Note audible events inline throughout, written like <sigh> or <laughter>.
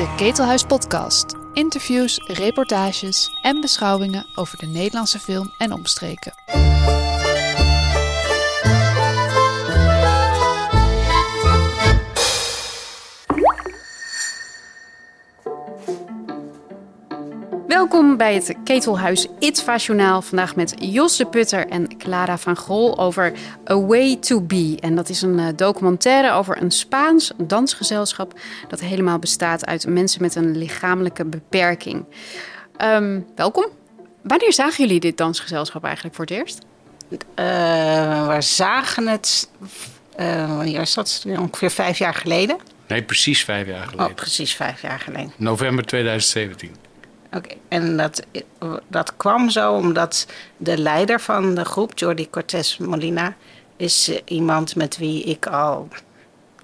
De Ketelhuis Podcast. Interviews, reportages en beschouwingen over de Nederlandse film en omstreken. Welkom bij het Ketelhuis ITVA Journaal. Vandaag met Jos de Putter en Clara van Grol over A Way to Be. En dat is een eh, documentaire over een Spaans dansgezelschap... dat helemaal bestaat uit mensen met een lichamelijke beperking. Ehm, welkom. Wanneer zagen jullie dit dansgezelschap eigenlijk voor het eerst? Uh, we zagen het, uh, wanneer was dat? Ongeveer vijf jaar geleden. Nee, precies vijf jaar geleden. Oh, precies vijf jaar geleden. November 2017. Oké, en dat, dat kwam zo omdat de leider van de groep, Jordi Cortés Molina, is uh, iemand met wie ik al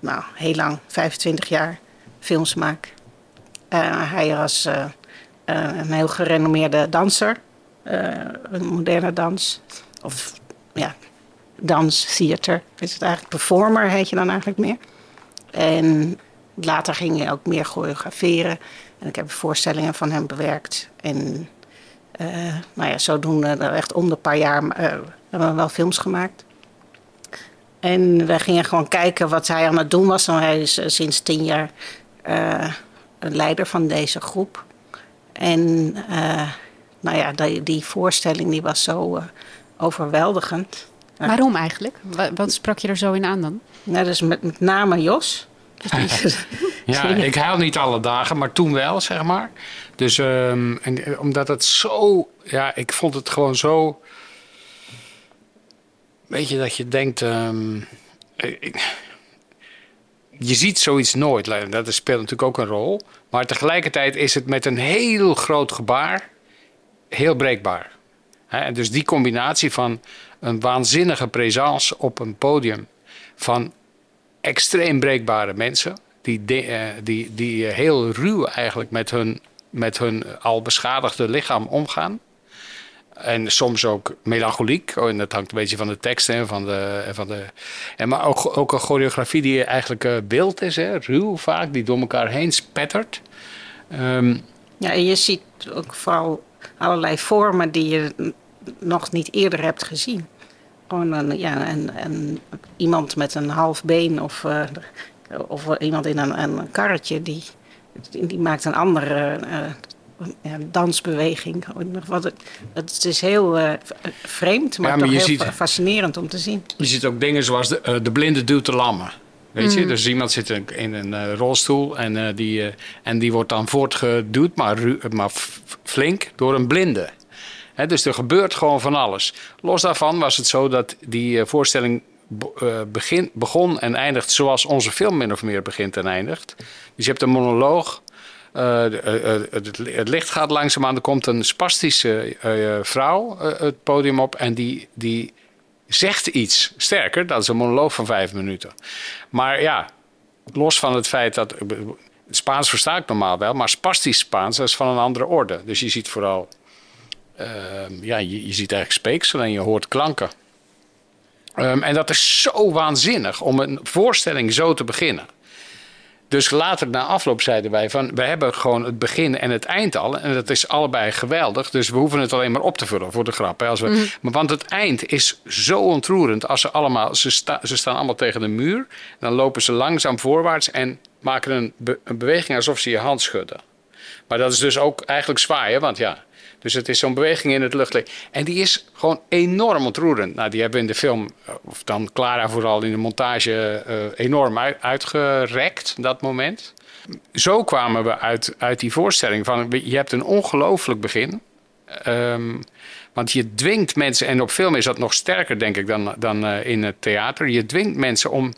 nou, heel lang, 25 jaar, films maak. Uh, hij was uh, een heel gerenommeerde danser, een moderne dans, of ja, dans, theater, is het eigenlijk, performer heet je dan eigenlijk meer. En later ging hij ook meer choreograferen. En ik heb voorstellingen van hem bewerkt. En uh, nou ja, zodoende, echt om de paar jaar, uh, hebben we wel films gemaakt. En wij gingen gewoon kijken wat hij aan het doen was. En hij is uh, sinds tien jaar een leider van deze groep. En nou ja, die, die, voorstelling die was zo overweldigend. Waarom eigenlijk? Wat, wat sprak je er zo in aan dan? Nou, dus met, met name Jos. <laughs> <laughs> ja, ik huil niet alle dagen, maar toen wel, zeg maar. Dus um, en, omdat het zo... Ja, ik vond het gewoon zo... Weet je, dat je denkt... Um, ik, je ziet zoiets nooit. Dat speelt natuurlijk ook een rol. Maar tegelijkertijd is het met een heel groot gebaar heel breekbaar. En dus die combinatie van een waanzinnige présence op een podium... van extreem breekbare mensen. Die, uh, die, die heel ruw eigenlijk met hun, met hun al beschadigde lichaam omgaan. En soms ook melancholiek. Oh, en dat hangt een beetje van de tekst en van de. Van de en maar ook, ook een choreografie die eigenlijk uh, beeld is, hè, ruw vaak, die door elkaar heen spettert. Um, ja, en je ziet ook vooral allerlei vormen die je nog niet eerder hebt gezien. Gewoon een, ja, een, iemand met een half been of, of iemand in een, een karretje, die, die maakt een andere uh, dansbeweging. Wat het, het is heel uh, vreemd, maar, ja, maar toch heel ziet, fascinerend om te zien. Je ziet ook dingen zoals de, de blinde duwt de lammen. Weet je, mm. dus iemand zit in een uh, rolstoel en, uh, die, uh, en die wordt dan voortgeduwd, maar, maar flink, door een blinde. He, dus er gebeurt gewoon van alles. Los daarvan was het zo dat die voorstelling begin, begon en eindigt zoals onze film min of meer begint en eindigt. Dus je hebt een monoloog. Het, het, licht gaat langzaamaan. Er komt een spastische vrouw het podium op en die, die zegt iets. Sterker, dat is een monoloog van vijf minuten. Maar ja, los van het feit dat. Spaans versta ik normaal wel, maar spastisch Spaans is van een andere orde. Dus je ziet vooral. Ja, je, je, ziet eigenlijk speeksel en je hoort klanken. Um, en dat is zo waanzinnig om een voorstelling zo te beginnen. Dus later na afloop zeiden wij van we hebben gewoon het begin en het eind al. En dat is allebei geweldig. Dus we hoeven het alleen maar op te vullen voor de grap. Hè. Als we, mm. maar, want het eind is zo ontroerend. Als ze allemaal, ze, sta, ze staan allemaal tegen de muur. Dan lopen ze langzaam voorwaarts en maken een, be, een beweging alsof ze je hand schudden. Maar dat is dus ook eigenlijk zwaaien, want ja, dus het is zo'n beweging in het luchtleven. En die is gewoon enorm ontroerend. Nou, die hebben in de film, eh, of dan Clara vooral in de montage, uh, enorm uit, uitgerekt, dat moment. Zo kwamen we uit, uit die voorstelling van, je hebt een ongelooflijk begin. Um, want je dwingt mensen, en op film is dat nog sterker denk ik dan, dan uh, in het theater. Je dwingt mensen om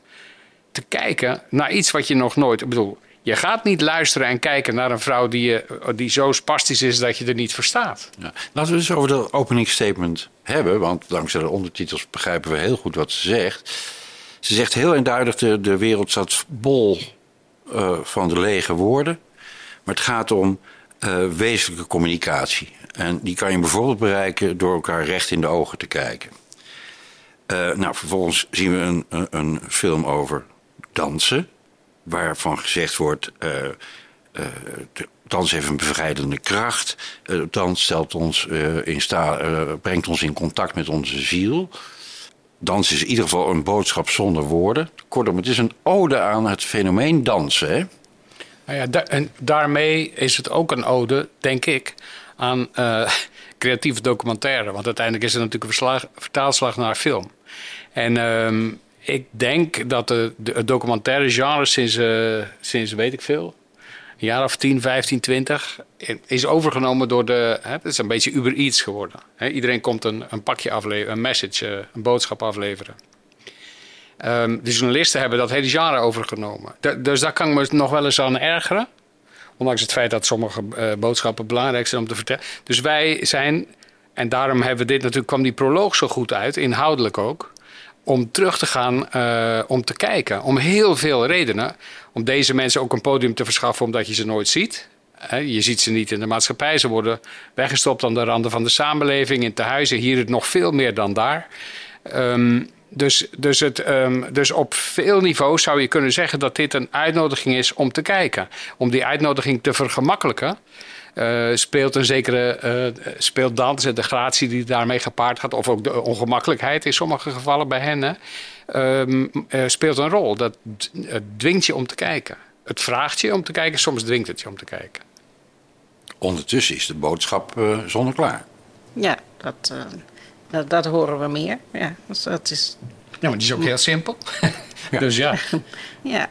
te kijken naar iets wat je nog nooit... Ik bedoel, je gaat niet luisteren en kijken naar een vrouw die, die zo spastisch is dat je er niet verstaat. Ja. Laten we dus over de opening statement hebben, want dankzij de ondertitels begrijpen we heel goed wat ze zegt. Ze zegt heel eenduidig: de, de wereld staat bol uh, van de lege woorden. Maar het gaat om uh, wezenlijke communicatie. En die kan je bijvoorbeeld bereiken door elkaar recht in de ogen te kijken. Uh, nou, vervolgens zien we een, een film over dansen waarvan gezegd wordt. Uh, Uh, dans heeft een bevrijdende kracht. Dans stelt ons, in sta, brengt ons in contact met onze ziel. Dans is in ieder geval een boodschap zonder woorden. Kortom, het is een ode aan het fenomeen dansen. Hè? Nou ja, en daarmee is het ook een ode, denk ik, aan <laughs> creatieve documentaire. Want uiteindelijk is het natuurlijk een vertaalslag naar film. En ehm, ik denk dat de, de documentaire genre sinds, uh, sinds weet ik veel, een jaar of 10, 15, 20, is overgenomen door de. Hè, het is een beetje Uber Eats geworden. Hè, iedereen komt een, een pakje afleveren, een message, uh, een boodschap afleveren. Um, de journalisten hebben dat hele genre overgenomen. dus daar kan ik me nog wel eens aan ergeren. Ondanks het feit dat sommige uh, boodschappen belangrijk zijn om te vertellen. Dus wij zijn, en daarom hebben we dit natuurlijk, kwam die proloog zo goed uit, inhoudelijk ook om terug te gaan, uh, om te kijken. Om heel veel redenen. Om deze mensen ook een podium te verschaffen omdat je ze nooit ziet. Je ziet ze niet in de maatschappij. Ze worden weggestopt aan de randen van de samenleving, in tehuizen. Hier nog veel meer dan daar. Um, dus, dus, het, um, dus op veel niveaus zou je kunnen zeggen dat dit een uitnodiging is om te kijken. Om die uitnodiging te vergemakkelijken. Uh, speelt een zekere uh, speelt dans en de gratie die daarmee gepaard gaat, of ook de ongemakkelijkheid in sommige gevallen bij hen, um, uh, speelt een rol. Dat dwingt je om te kijken. Het vraagt je om te kijken, soms dwingt het je om te kijken. Ondertussen is de boodschap zonneklaar. Ja, dat, dat, dat, horen we meer. Ja, dus dat is... ja, maar die is ook heel simpel. <laughs> dus ja. ja.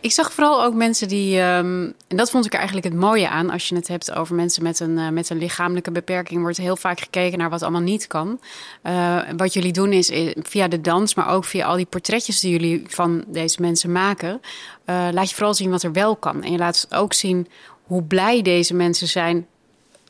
Ik zag vooral ook mensen die, um, en dat vond ik er eigenlijk het mooie aan, als je het hebt over mensen met een, uh, met een lichamelijke beperking, wordt heel vaak gekeken naar wat allemaal niet kan. Uh, wat jullie doen is eh, via de dans, maar ook via al die portretjes die jullie van deze mensen maken, laat je vooral zien wat er wel kan. En je laat ook zien hoe blij deze mensen zijn,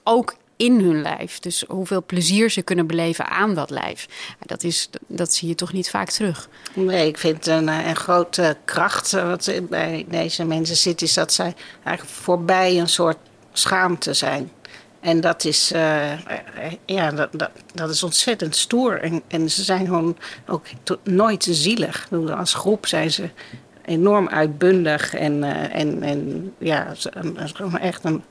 ook in hun lijf. Dus hoeveel plezier ze kunnen beleven aan dat lijf. Dat, is, dat zie je toch niet vaak terug. Nee, ik vind een, eh, een grote kracht eh, wat bij deze mensen zit, is dat zij eigenlijk voorbij een soort schaamte zijn. En dat is, uh, ja, dat, dat, dat, is ontzettend stoer. En, en ze zijn gewoon ook nooit zielig. Als groep zijn ze enorm uitbundig en, uh, en, en ja, echt een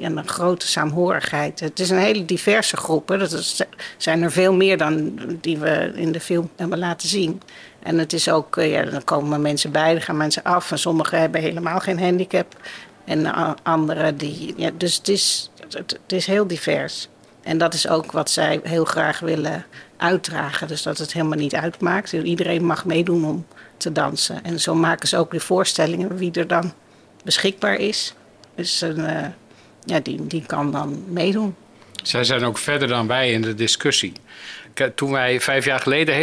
en een grote saamhorigheid. Het is een hele diverse groep. Hè. Dat zijn er veel meer dan die we in de film hebben laten zien. En het is ook, eh, ja, dan komen mensen bij, dan gaan mensen af. En sommigen hebben helemaal geen handicap. En anderen die. Ja, dus het is, het, is heel divers. En dat is ook wat zij heel graag willen uitdragen. Dus dat het helemaal niet uitmaakt. Iedereen mag meedoen om te dansen. En zo maken ze ook de voorstellingen wie er dan beschikbaar is. Dus een, uh, ja, die, die kan dan meedoen. Zij zijn ook verder dan wij in de discussie. Toen wij vijf jaar geleden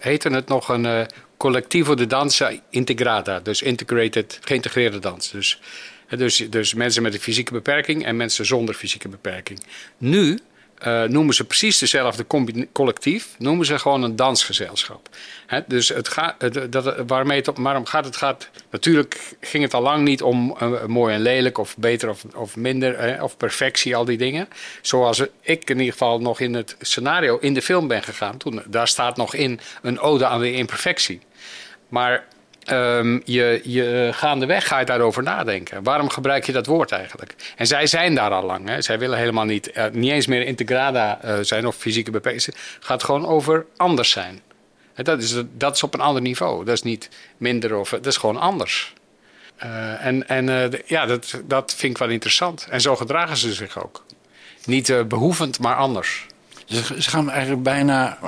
heette het nog een uh, Collectivo de Danza Integrata. Dus integrated, geïntegreerde dans. Dus, dus, dus mensen met een fysieke beperking en mensen zonder fysieke beperking. Nu uh, noemen ze precies dezelfde collectief, noemen ze gewoon een dansgezelschap. dus het gaat, dat, waarmee het, waarom gaat het? Gaat, natuurlijk ging het al lang niet om uh, mooi en lelijk of beter of, of minder of perfectie, al die dingen. Zoals ik in ieder geval nog in het scenario in de film ben gegaan. Toen, daar staat nog in een ode aan de imperfectie. Maar Um, je, je gaandeweg ga je daarover nadenken. Waarom gebruik je dat woord eigenlijk? En zij zijn daar al lang. Hè? Zij willen helemaal niet, uh, niet eens meer integrada uh, zijn of fysieke beperking. Het gaat gewoon over anders zijn. Dat is, dat is op een ander niveau. Dat is niet minder of dat is gewoon anders. Uh, en en ja, dat, dat vind ik wel interessant. En zo gedragen ze zich ook. Niet behoevend, maar anders. Ze, ze gaan eigenlijk bijna,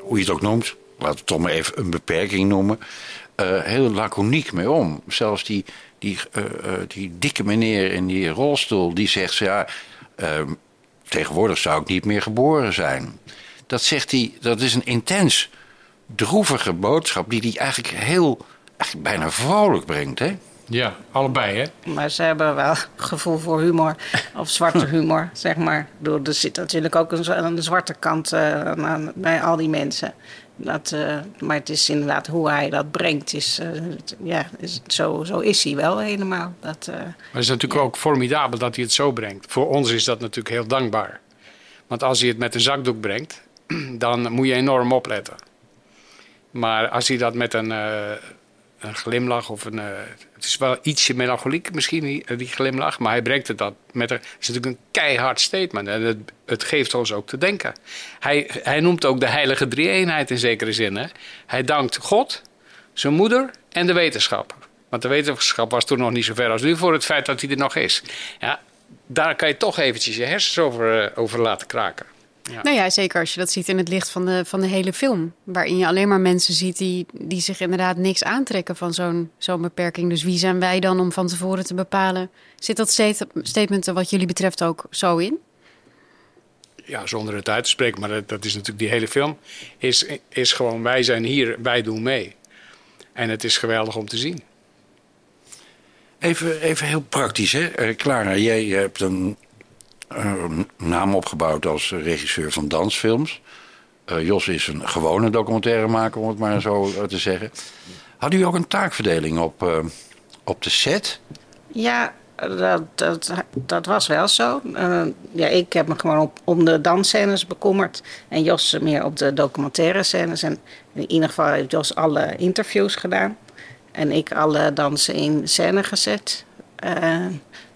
hoe je het ook noemt, laten we het toch maar even een beperking noemen uh, heel laconiek mee om. Zelfs die, die, uh, die dikke meneer in die rolstoel, die zegt: ja, ehm, tegenwoordig zou ik niet meer geboren zijn. Dat zegt hij, dat is een intens droevige boodschap die hij eigenlijk heel, eigenlijk bijna vrolijk brengt, hè? Ja, allebei, hè? Maar ze hebben wel gevoel voor humor, of zwarte <laughs> humor, zeg maar. Er zit natuurlijk ook een, een zwarte kant uh, bij al die mensen. Dat, uh, maar het is inderdaad hoe hij dat brengt. Is, uh, ja, is, zo, zo is hij wel helemaal. Dat, uh, maar het is natuurlijk ook formidabel dat hij het zo brengt. Voor ons is dat natuurlijk heel dankbaar. Want als hij het met een zakdoek brengt, <clears throat> dan moet je enorm opletten. Maar als hij dat met een, een glimlach of een. Eh, het is wel ietsje melancholiek misschien, die, die glimlach. Maar hij brengt het dat met. Het is natuurlijk een keihard statement. En het, het geeft ons ook te denken. Hij, hij noemt ook de heilige drie-eenheid in zekere zin. Hè? Hij dankt God, zijn moeder en de wetenschap. Want de wetenschap was toen nog niet zo ver als nu voor het feit dat hij er nog is. Ja, daar kan je toch eventjes je hersens over, eh, over laten kraken. Ja. Nou ja, zeker als je dat ziet in het licht van de, van de hele film. Waarin je alleen maar mensen ziet die, die zich inderdaad niks aantrekken van zo'n zo'n beperking. Dus wie zijn wij dan om van tevoren te bepalen? Zit dat state- statement er wat jullie betreft ook zo in? ja, zonder het uit te spreken, maar dat, dat is natuurlijk die hele film, is, is gewoon wij zijn hier, wij doen mee. En het is geweldig om te zien. Even, even heel praktisch, hè? Eh, Clara, jij hebt een naam opgebouwd als regisseur van dansfilms. Eh, Jos is een gewone documentairemaker, om het maar zo eh, te zeggen. Hadden jullie ook een taakverdeling op, eh, op de set? Ja, dat, dat, dat was wel zo. Ja, ik heb me gewoon op, om de dansscènes bekommerd. En Jos meer op de documentaire scènes. En in ieder geval heeft Jos alle interviews gedaan. En ik alle dansen in scène gezet.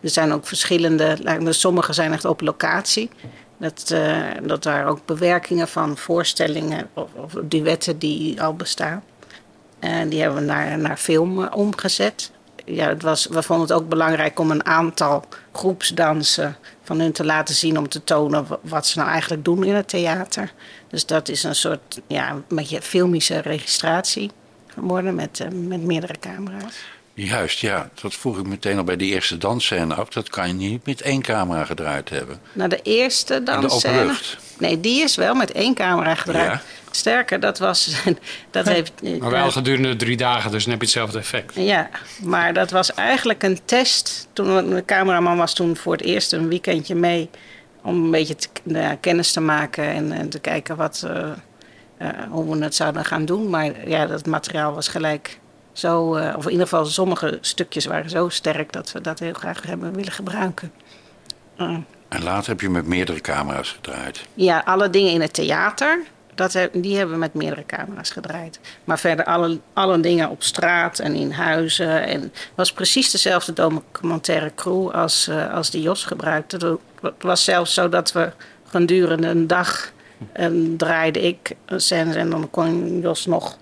Er zijn ook verschillende, sommige zijn echt op locatie. Dat, eh, dat daar ook bewerkingen van voorstellingen of, of duetten die al bestaan. En die hebben we naar, naar film eh, omgezet. Ja, het was, we vonden het ook belangrijk om een aantal groepsdansen van hun te laten zien om te tonen wa- wat ze nou eigenlijk doen in het theater. Dus dat is een soort ja, een beetje filmische registratie geworden met, eh, met meerdere camera's. Juist, ja. Dat vroeg ik meteen al bij die eerste dansscène af. Dat kan je niet met één camera gedraaid hebben. Nou, de eerste de dansscène... openlucht. Nee, die is wel met één camera gedraaid. Ja. Sterker, dat was... <laughs> Dat heeft, Maar wel gedurende drie dagen, dus dan heb je hetzelfde effect. Ja, maar dat was eigenlijk een test. Toen de cameraman was toen voor het eerst een weekendje mee om een beetje te, ja, kennis te maken en, en te kijken wat, eh, eh, hoe we het zouden gaan doen. Maar ja, dat materiaal was gelijk zo, eh, of in ieder geval sommige stukjes waren zo sterk dat we dat heel graag hebben willen gebruiken. Eh, En later heb je met meerdere camera's gedraaid. ja, alle dingen in het theater, dat, die hebben we met meerdere camera's gedraaid. Maar verder alle, alle dingen op straat en in huizen. En het was precies dezelfde documentaire crew als, eh, als die Jos gebruikte. Het was zelfs zo dat we gedurende een dag en draaide ik een scène en dan kon Jos nog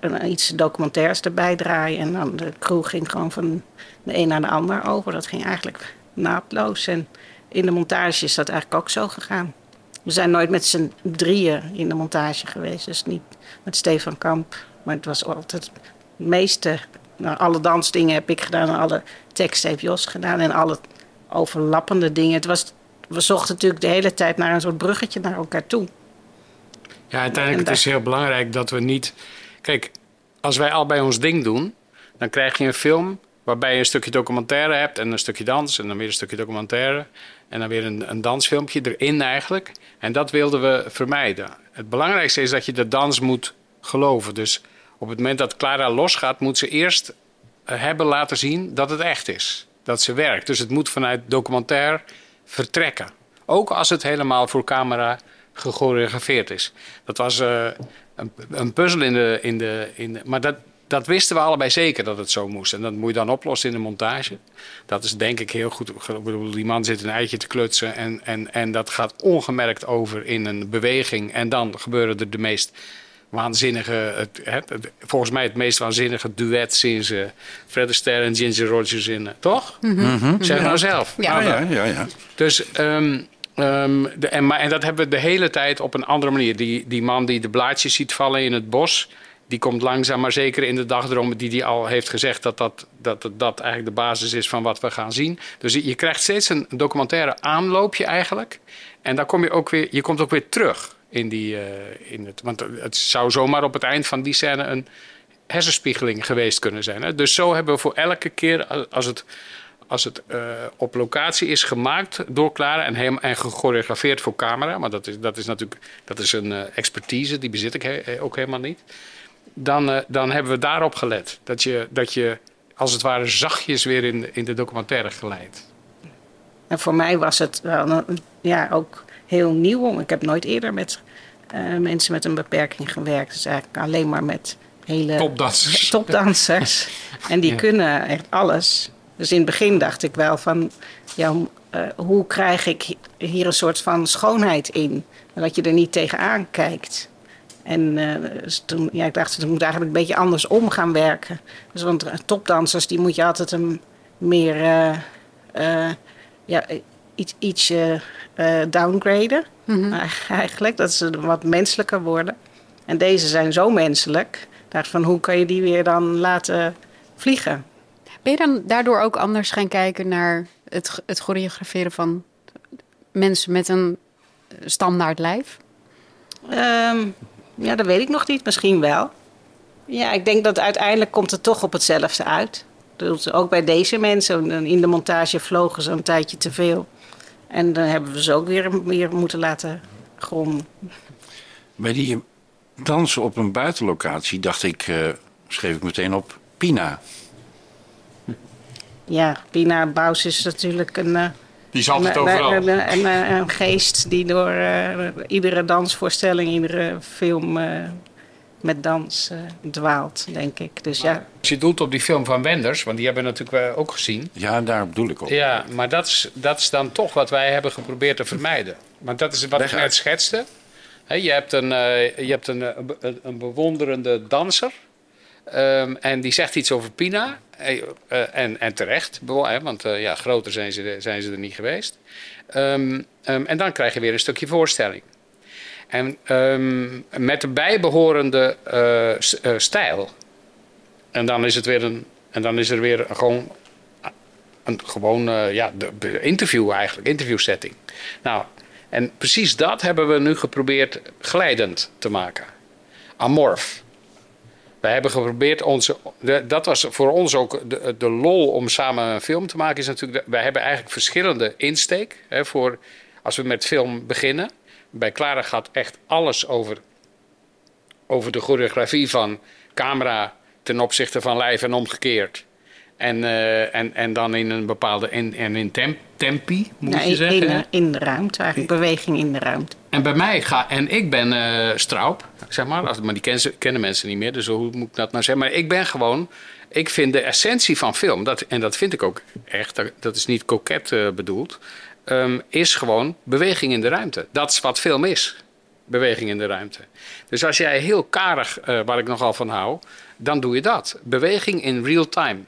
een, iets documentairs erbij draaien. En dan de crew ging gewoon van de een naar de ander over. Dat ging eigenlijk naadloos. En in de montage is dat eigenlijk ook zo gegaan. We zijn nooit met z'n drieën in de montage geweest. Dus niet met Stefan Kamp. Maar het was altijd het meeste. Nou, alle dansdingen heb ik gedaan. En alle teksten heeft Jos gedaan. En alle overlappende dingen. Het was, we zochten natuurlijk de hele tijd naar een soort bruggetje naar elkaar toe. Ja, uiteindelijk het is heel belangrijk dat we niet... Kijk, als wij al bij ons ding doen, dan krijg je een film waarbij je een stukje documentaire hebt en een stukje dans en dan weer een stukje documentaire en dan weer een, een dansfilmpje erin eigenlijk. En dat wilden we vermijden. Het belangrijkste is dat je de dans moet geloven. Dus op het moment dat Clara losgaat, moet ze eerst eh, hebben laten zien dat het echt is. Dat ze werkt. Dus het moet vanuit documentaire vertrekken. Ook als het helemaal voor camera gechoreografeerd is. Dat was eh, een, een puzzel in de. In de, in de maar dat, dat wisten we allebei zeker dat het zo moest. En dat moet je dan oplossen in de montage. Dat is denk ik heel goed. Ik bedoel, die man zit een eitje te klutsen. En, en, en dat gaat ongemerkt over in een beweging. En dan gebeuren er de meest waanzinnige. Het, het- het- volgens mij het meest waanzinnige duet sinds eh Fred Astaire en Ginger Rogers in. eh, toch? Zeg nou zelf. Ja. Nou, Ja, dat- ja, ja. ja. dus, ehm, ehm, de, en, dat hebben we de hele tijd op een andere manier. Die, die man die de blaadjes ziet vallen in het bos, die komt langzaam maar zeker in de dagdroom die hij al heeft gezegd dat dat, dat, dat eigenlijk de basis is van wat we gaan zien. Dus je krijgt steeds een documentaire aanloopje eigenlijk. En dan kom je ook weer, je komt ook weer terug in die, eh, in het, want het zou zomaar op het eind van die scène een hersenspiegeling geweest kunnen zijn. Hè? Dus zo hebben we voor elke keer als het als het eh, op locatie is gemaakt door Clara en, hem, en gechoreografeerd voor camera, maar dat is, dat is natuurlijk dat is een eh, expertise, die bezit ik he- eh, ook helemaal niet. Dan, dan hebben we daarop gelet. Dat je, dat je als het ware zachtjes weer in, de- in de documentaire geleidt. En voor mij was het wel ja, ook heel nieuw. Ik heb nooit eerder met mensen met een beperking gewerkt. Dus eigenlijk alleen maar met hele Topdansers. <laughs> topdansers. <laughs> en die Ja. kunnen echt alles. Dus in het begin dacht ik wel van, ja, eh, hoe krijg ik hier een soort van schoonheid in? Dat je er niet tegenaan kijkt. En eh, dus toen, ja, ik dacht, ik moet eigenlijk een beetje anders om gaan werken. Dus, want eh, topdansers, die moet je altijd een meer, eh, eh, ja, iets, ietsje eh, downgraden. <laughs> Eigenlijk, dat ze wat menselijker worden. En deze zijn zo menselijk. Ik dacht van, hoe kan je die weer dan laten vliegen? Ben je dan daardoor ook anders gaan kijken naar het, het choreograferen van mensen met een standaard lijf? Ehm, ja, dat weet ik nog niet. Misschien wel. Ja, ik denk dat uiteindelijk komt het toch op hetzelfde uit. Dus ook bij deze mensen. In de montage vlogen ze een tijdje te veel. En dan hebben we ze ook weer, weer moeten laten gronden. Bij die dansen op een buitenlocatie dacht ik, eh, schreef ik meteen op Pina. Ja, Pina Baus is natuurlijk een, eh, Die is altijd een, overal. een, een, een- een geest die door eh, iedere dansvoorstelling, iedere film eh, met dans dwaalt, denk ik. Dus ja, Als je doelt op die film van Wenders, want die hebben we natuurlijk ook gezien. Ja, daar bedoel ik op. Ja, maar dat is, dat is dan toch wat wij hebben geprobeerd te vermijden. Want dat is wat Leg ik net uit. schetste. Hè, je hebt een, eh, je hebt een, een bewonderende danser. Ehm, en die zegt iets over Pina. Eh, en, en terecht, want eh, ja, groter zijn ze, zijn ze er niet geweest. Ehm, ehm, en dan krijg je weer een stukje voorstelling. En ehm, met de bijbehorende eh, stijl. En dan is het weer een. En dan is er weer gewoon een gewoon ja, de interview eigenlijk, interviewsetting. Nou, en precies dat hebben we nu geprobeerd glijdend te maken. Amorf. Wij hebben geprobeerd onze. dat was voor ons ook de, de lol om samen een film te maken. Is natuurlijk. wij hebben eigenlijk verschillende insteek. Hè, voor als we met film beginnen. Bij Clara gaat echt alles over. Over de choreografie van camera ten opzichte van lijf en omgekeerd. En, eh, en, en dan in een bepaalde. En, en in temp, tempi, moet nou, je in, zeggen. in, in de ruimte, eigenlijk beweging in de ruimte. En bij mij ga. En ik ben eh Straub, zeg maar. Maar die kennen, kennen mensen niet meer, dus hoe moet ik dat nou zeggen? Maar ik ben gewoon. Ik vind de essentie van film, dat, en dat vind ik ook echt, dat, is niet koket eh, bedoeld, ehm, is gewoon beweging in de ruimte. Dat is wat film is. Beweging in de ruimte. Dus als jij heel karig, eh, waar ik nogal van hou, dan doe je dat. Beweging in real time.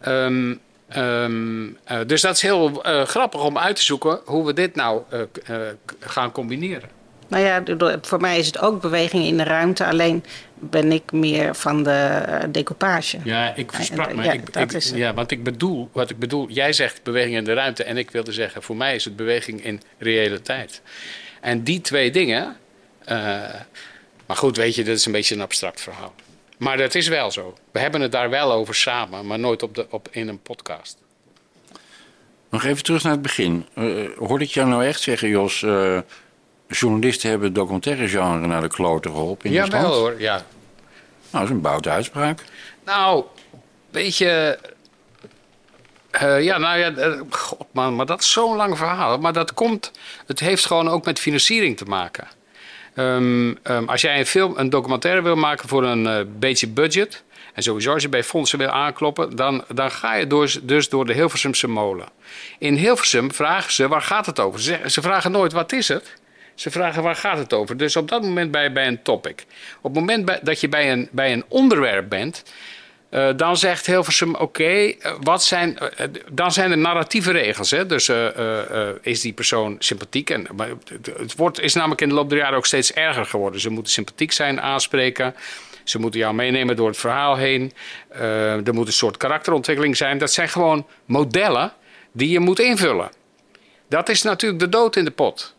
Ehm, ehm, eh, dus dat is heel eh, grappig om uit te zoeken hoe we dit nou eh, gaan combineren. Nou ja, voor mij is het ook beweging in de ruimte. Alleen ben ik meer van de decoupage. Ja, ik versprak me. Ja, ik, dat ik- is het. ja, want ik bedoel, wat ik bedoel, jij zegt beweging in de ruimte en ik wilde zeggen, voor mij is het beweging in reële tijd. En die twee dingen, maar goed, weet je, dat is een beetje een abstract verhaal. Maar dat is wel zo. We hebben het daar wel over samen, maar nooit op de, op, in een podcast. Nog even terug naar het begin. Eh, hoorde ik jou nou echt zeggen, Jos... eh, journalisten hebben het documentaire genre naar de kloten geholpen in Ja, Nederland? wel hoor, ja. Nou, dat is een boute uitspraak. Nou, weet je. eh, ja, nou ja, god man, maar dat is zo'n lang verhaal. Maar dat komt, het heeft gewoon ook met financiering te maken. Ehm, ehm, als jij een film, een documentaire wil maken voor een eh, beetje budget... en sowieso als je bij fondsen wil aankloppen... dan, dan ga je door, dus door de Hilversumse molen. In Hilversum vragen ze, waar gaat het over? Ze, ze vragen nooit, wat is het? Ze vragen, waar gaat het over? Dus op dat moment je bij een topic. Op het moment bij- dat je bij een, bij een onderwerp bent... Eh, dan zegt Hilversum, oké, eh, wat zijn... eh, dan zijn er narratieve regels. Hè? Dus is die persoon sympathiek? En, het- wordt, is namelijk in de loop der jaren ook steeds erger geworden. Ze moeten sympathiek zijn, aanspreken. Ze moeten jou meenemen door het verhaal heen. Er moet een soort karakterontwikkeling zijn. Dat zijn gewoon modellen die je moet invullen. Dat is natuurlijk de dood in de pot.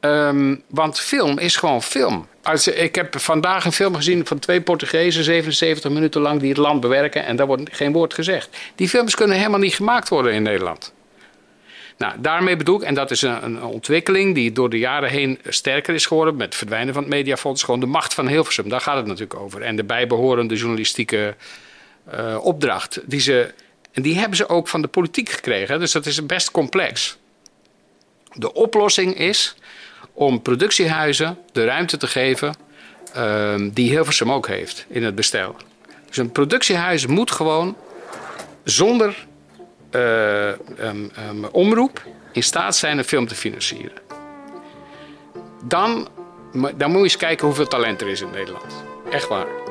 Ehm, want film is gewoon film. Als, ik heb vandaag een film gezien van twee Portugezen, 77 minuten lang, die het land bewerken. En daar wordt geen woord gezegd. Die films kunnen helemaal niet gemaakt worden in Nederland. Nou, daarmee bedoel ik, en dat is een, ontwikkeling die door de jaren heen sterker is geworden. met het verdwijnen van het Mediafonds. Gewoon de macht van Hilversum, daar gaat het natuurlijk over. En de bijbehorende journalistieke eh, opdracht. Die ze, en die hebben ze ook van de politiek gekregen. Dus dat is best complex. De oplossing is om productiehuizen de ruimte te geven ehm, die Hilversum ook heeft in het bestel. Dus een productiehuis moet gewoon zonder eh, ehm, ehm, omroep in staat zijn een film te financieren. Dan, dan moet je eens kijken hoeveel talent er is in Nederland. Echt waar.